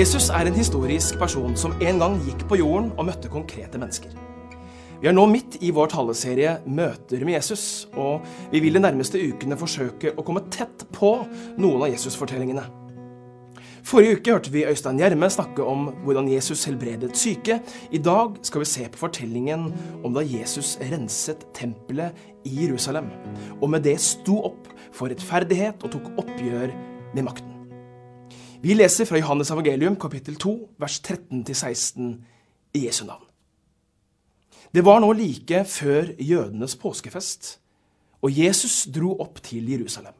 Jesus er en historisk person som en gang gikk på jorden og møtte konkrete mennesker. Vi er nå midt i vår taleserie Møter med Jesus, og vi vil de nærmeste ukene forsøke å komme tett på noen av Jesus-fortellingene. Forrige uke hørte vi Øystein Gjerme snakke om hvordan Jesus helbredet syke. I dag skal vi se på fortellingen om da Jesus renset tempelet i Jerusalem, og med det sto opp for rettferdighet og tok oppgjør med makten. Vi leser fra Johannes evangelium kapittel 2, vers 13-16 i Jesu navn. Det var nå like før jødenes påskefest, og Jesus dro opp til Jerusalem.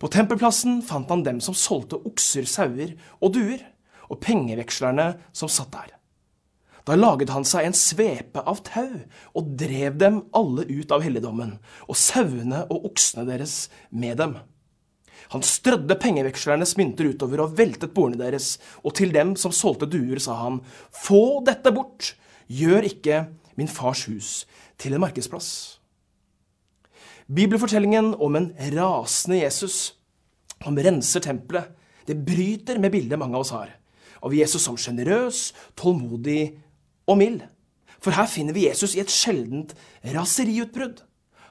På tempelplassen fant han dem som solgte okser, sauer og duer, og pengevekslerne som satt der. Da laget han seg en svepe av tau og drev dem alle ut av helligdommen, og sauene og oksene deres med dem. Han strødde pengevekslernes mynter utover og veltet bordene deres, og til dem som solgte duer, sa han, Få dette bort! Gjør ikke min fars hus til en markedsplass. Bibelfortellingen om en rasende Jesus som renser tempelet, det bryter med bildet mange av oss har, av Jesus som sjenerøs, tålmodig og mild. For her finner vi Jesus i et sjeldent raseriutbrudd.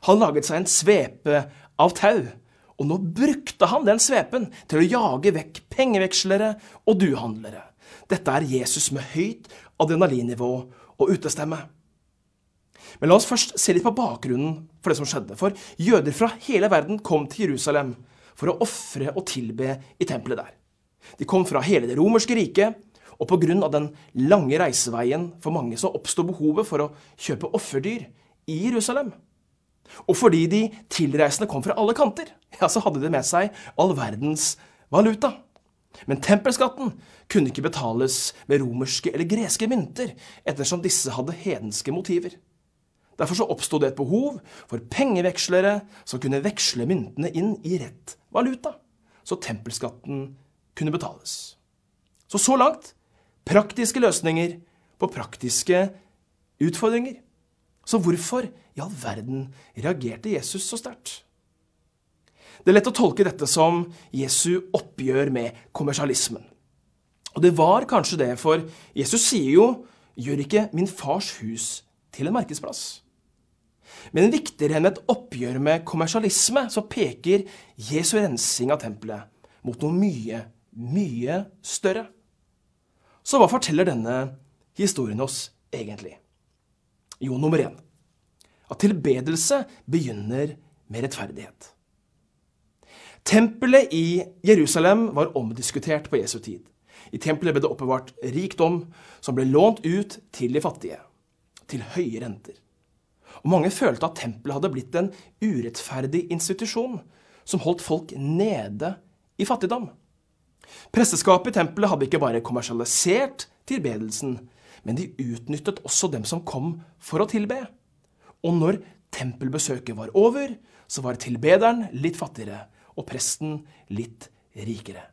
Han laget seg en svepe av tau og nå brukte han den svepen til å jage vekk pengevekslere og duhandlere. Dette er Jesus med høyt adrenalinnivå og utestemme. Men la oss først se litt på bakgrunnen for det som skjedde. For jøder fra hele verden kom til Jerusalem for å ofre og tilbe i tempelet der. De kom fra hele det romerske riket, og pga. den lange reiseveien for mange så oppsto behovet for å kjøpe offerdyr i Jerusalem. Og fordi de tilreisende kom fra alle kanter, ja, så hadde de med seg all verdens valuta. Men tempelskatten kunne ikke betales med romerske eller greske mynter, ettersom disse hadde hedenske motiver. Derfor så oppsto det et behov for pengevekslere som kunne veksle myntene inn i rett valuta, så tempelskatten kunne betales. Så så langt praktiske løsninger på praktiske utfordringer. Så hvorfor i all verden reagerte Jesus så sterkt? Det er lett å tolke dette som Jesu oppgjør med kommersialismen. Og det var kanskje det, for Jesus sier jo 'gjør ikke min fars hus til en markedsplass'. Men viktigere enn et oppgjør med kommersialisme, så peker Jesu rensing av tempelet mot noe mye, mye større. Så hva forteller denne historien oss egentlig? Jo, nummer én at tilbedelse begynner med rettferdighet. Tempelet i Jerusalem var omdiskutert på Jesu tid. I tempelet ble det oppbevart rikdom som ble lånt ut til de fattige, til høye renter. Og Mange følte at tempelet hadde blitt en urettferdig institusjon som holdt folk nede i fattigdom. Presteskapet i tempelet hadde ikke bare kommersialisert tilbedelsen, men de utnyttet også dem som kom for å tilbe. Og når tempelbesøket var over, så var tilbederen litt fattigere og presten litt rikere.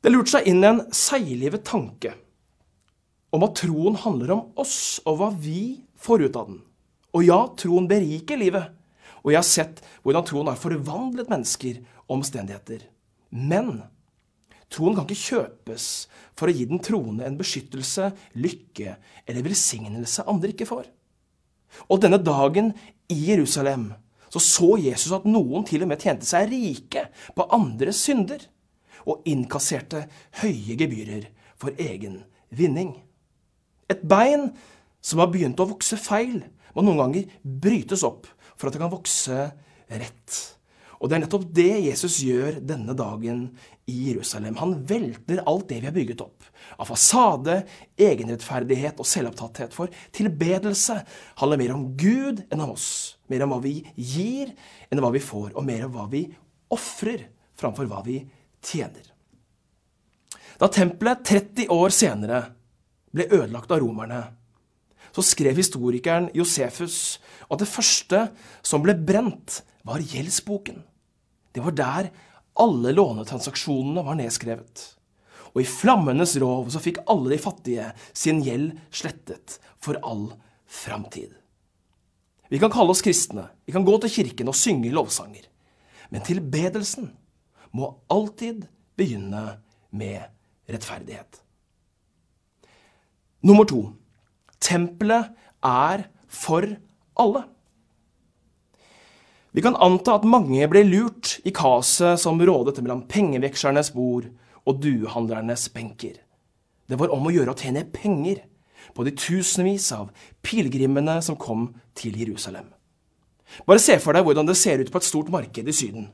Det lurte seg inn en seiglivet tanke om at troen handler om oss og hva vi får ut av den. Og ja, troen beriker livet. Og jeg har sett hvordan troen har forvandlet mennesker og omstendigheter. Men Troen kan ikke kjøpes for å gi den troende en beskyttelse, lykke eller velsignelse andre ikke får. Og denne dagen i Jerusalem så så Jesus at noen til og med tjente seg rike på andres synder, og innkasserte høye gebyrer for egen vinning. Et bein som har begynt å vokse feil, må noen ganger brytes opp for at det kan vokse rett. Og det er nettopp det Jesus gjør denne dagen i Jerusalem. Han velter alt det vi har bygget opp. Av fasade, egenrettferdighet og selvopptatthet. For tilbedelse handler mer om Gud enn om oss. Mer om hva vi gir enn hva vi får, og mer om hva vi ofrer framfor hva vi tjener. Da tempelet 30 år senere ble ødelagt av romerne, så skrev historikeren Josefus at det første som ble brent, var gjeldsboken. Det var der alle lånetransaksjonene var nedskrevet. Og i flammenes rov så fikk alle de fattige sin gjeld slettet for all framtid. Vi kan kalle oss kristne, vi kan gå til kirken og synge lovsanger. Men tilbedelsen må alltid begynne med rettferdighet. Nummer to. Tempelet er for alle. Vi kan anta at mange ble lurt i kaoset som rådet mellom pengevekslernes bord og duehandlernes benker. Det var om å gjøre å tjene penger på de tusenvis av pilegrimene som kom til Jerusalem. Bare se for deg hvordan det ser ut på et stort marked i Syden.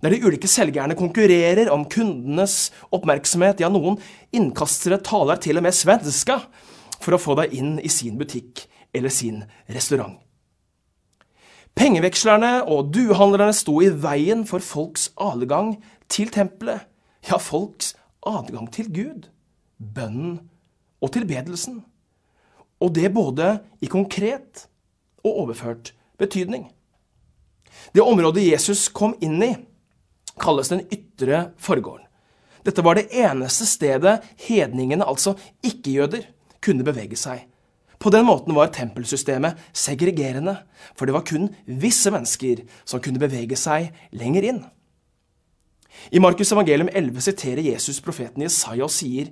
Der de ulike selgerne konkurrerer om kundenes oppmerksomhet. Ja, noen innkastere taler til og med svenska for å få deg inn i sin butikk eller sin restaurant. Pengevekslerne og duehandlerne sto i veien for folks adgang til tempelet, ja, folks adgang til Gud, bønnen og tilbedelsen. Og det både i konkret og overført betydning. Det området Jesus kom inn i, kalles den ytre forgården. Dette var det eneste stedet hedningene, altså ikke-jøder, kunne bevege seg. På den måten var tempelsystemet segregerende, for det var kun visse mennesker som kunne bevege seg lenger inn. I Markus evangelium 11 siterer Jesus profeten Jesaja og sier,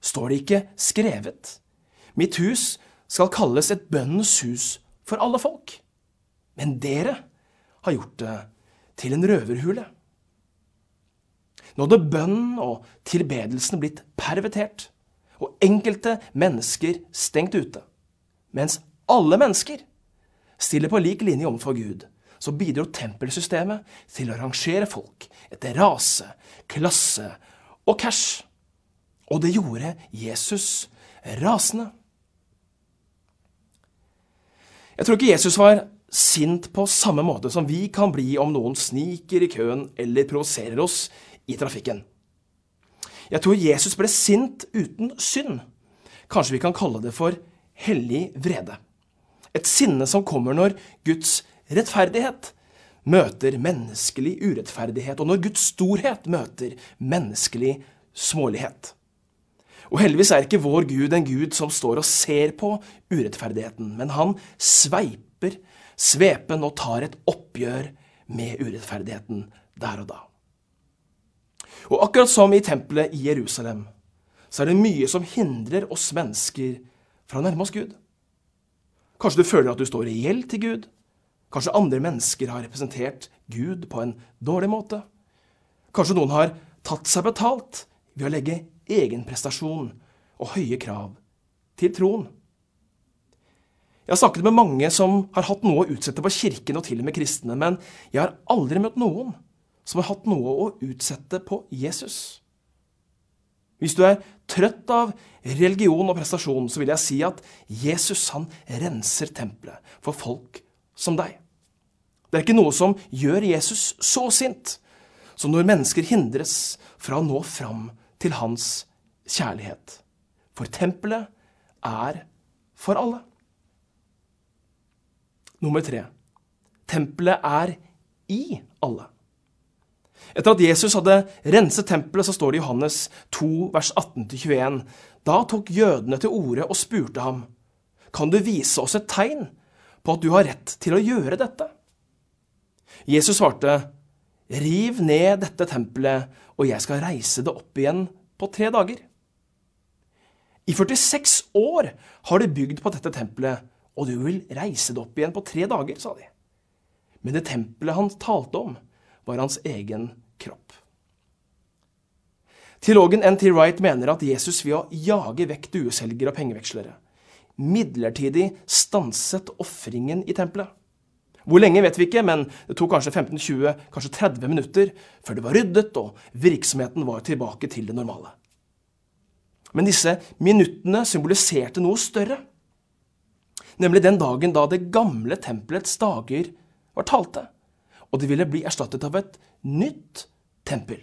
står det ikke skrevet, mitt hus skal kalles et bønnens hus for alle folk. Men dere har gjort det til en røverhule. Nå hadde bønnen og tilbedelsen blitt pervertert, og enkelte mennesker stengt ute. Mens alle mennesker stiller på lik linje overfor Gud, så bidro tempelsystemet til å rangere folk etter rase, klasse og cash. Og det gjorde Jesus rasende. Jeg tror ikke Jesus var sint på samme måte som vi kan bli om noen sniker i køen eller provoserer oss i trafikken. Jeg tror Jesus ble sint uten synd. Kanskje vi kan kalle det for hellig vrede. Et sinne som kommer når Guds rettferdighet møter menneskelig urettferdighet, og når Guds storhet møter menneskelig smålighet. Og heldigvis er ikke vår Gud en Gud som står og ser på urettferdigheten, men han sveiper svepen og tar et oppgjør med urettferdigheten der og da. Og akkurat som i tempelet i Jerusalem, så er det mye som hindrer oss mennesker fra å nærme oss Gud. Kanskje du føler at du står gjeld til Gud. Kanskje andre mennesker har representert Gud på en dårlig måte. Kanskje noen har tatt seg betalt ved å legge egen prestasjon og høye krav til troen. Jeg har snakket med mange som har hatt noe å utsette på kirken og til og med kristne, men jeg har aldri møtt noen som har hatt noe å utsette på Jesus. Hvis du er trøtt av religion og prestasjon, så vil jeg si at Jesus han renser tempelet for folk som deg. Det er ikke noe som gjør Jesus så sint som når mennesker hindres fra å nå fram til hans kjærlighet. For tempelet er for alle. Nummer tre. Tempelet er i alle. Etter at Jesus hadde renset tempelet, så står det i Johannes 2, vers 18-21. Da tok jødene til orde og spurte ham, kan du vise oss et tegn på at du har rett til å gjøre dette? Jesus svarte, riv ned dette tempelet, og jeg skal reise det opp igjen på tre dager. I 46 år har de bygd på dette tempelet, og du vil reise det opp igjen på tre dager, sa de. Men det tempelet han talte om, var hans egen kropp. Teologen N.T. Wright mener at Jesus ved å jage vekk dueselgere og pengevekslere midlertidig stanset ofringen i tempelet. Hvor lenge vet vi ikke, men det tok kanskje 15-20, kanskje 30 minutter før det var ryddet og virksomheten var tilbake til det normale. Men disse minuttene symboliserte noe større. Nemlig den dagen da det gamle tempelets dager var talte, og det ville bli erstattet av et nytt tempel.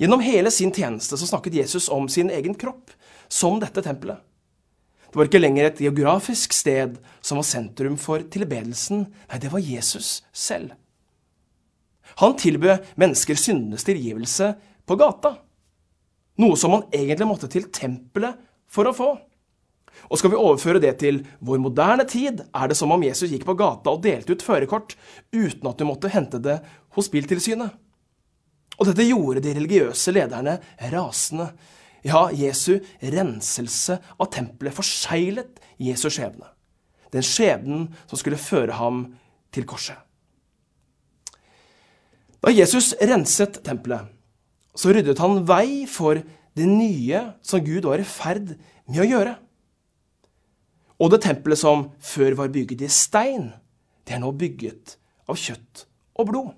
Gjennom hele sin tjeneste så snakket Jesus om sin egen kropp som dette tempelet. Det var ikke lenger et geografisk sted som var sentrum for tilbedelsen. Nei, det var Jesus selv. Han tilbød mennesker syndenes tilgivelse på gata. Noe som man egentlig måtte til tempelet for å få. Og skal vi overføre det til vår moderne tid, er det som om Jesus gikk på gata og delte ut førerkort uten at du måtte hente det hos Biltilsynet. Og dette gjorde de religiøse lederne rasende. Ja, Jesu renselse av tempelet forseglet Jesu skjebne. Den skjebnen som skulle føre ham til korset. Da Jesus renset tempelet, så ryddet han vei for det nye som Gud var i ferd med å gjøre. Og det tempelet som før var bygget i stein, det er nå bygget av kjøtt og blod.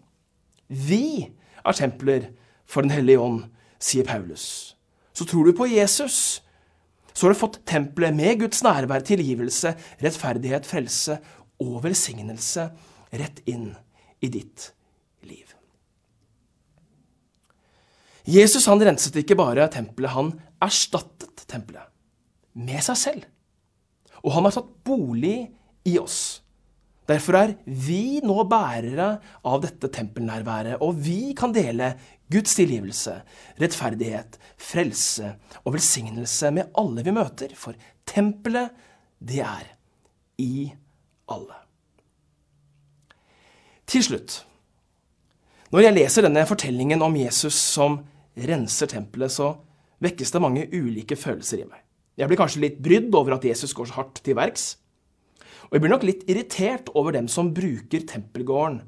Vi er templer for Den hellige ånd, sier Paulus. Så tror du på Jesus, så har du fått tempelet med Guds nærvær, tilgivelse, rettferdighet, frelse og velsignelse rett inn i ditt liv. Jesus han renset ikke bare tempelet, han erstattet tempelet med seg selv. Og han har tatt bolig i oss. Derfor er vi nå bærere av dette tempelnærværet, og vi kan dele Guds tilgivelse, rettferdighet, frelse og velsignelse med alle vi møter, for tempelet, det er i alle. Til slutt, når jeg leser denne fortellingen om Jesus som renser tempelet, så vekkes det mange ulike følelser i meg. Jeg blir kanskje litt brydd over at Jesus går så hardt til verks. Og jeg blir nok litt irritert over dem som bruker tempelgården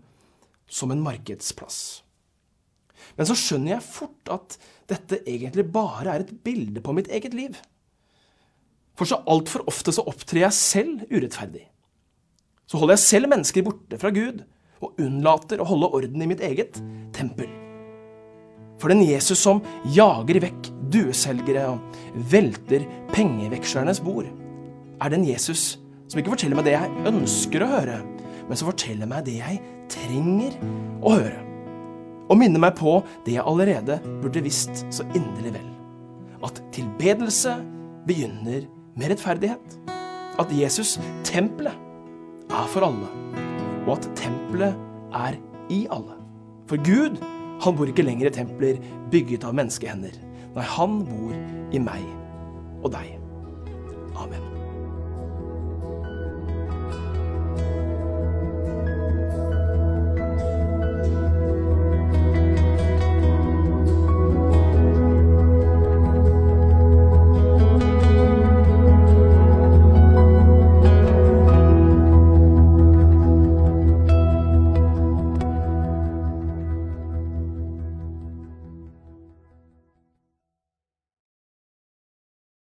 som en markedsplass. Men så skjønner jeg fort at dette egentlig bare er et bilde på mitt eget liv. For så altfor ofte så opptrer jeg selv urettferdig. Så holder jeg selv mennesker borte fra Gud og unnlater å holde orden i mitt eget tempel. For den Jesus som jager vekk dueselgere og velter pengevekslernes bord, er den Jesus som ikke forteller meg det jeg ønsker å høre, men som forteller meg det jeg trenger å høre. Og minner meg på det jeg allerede burde visst så inderlig vel. At tilbedelse begynner med rettferdighet. At Jesus, tempelet, er for alle. Og at tempelet er i alle. For Gud, han bor ikke lenger i templer bygget av menneskehender. Nei, han bor i meg og deg. Amen.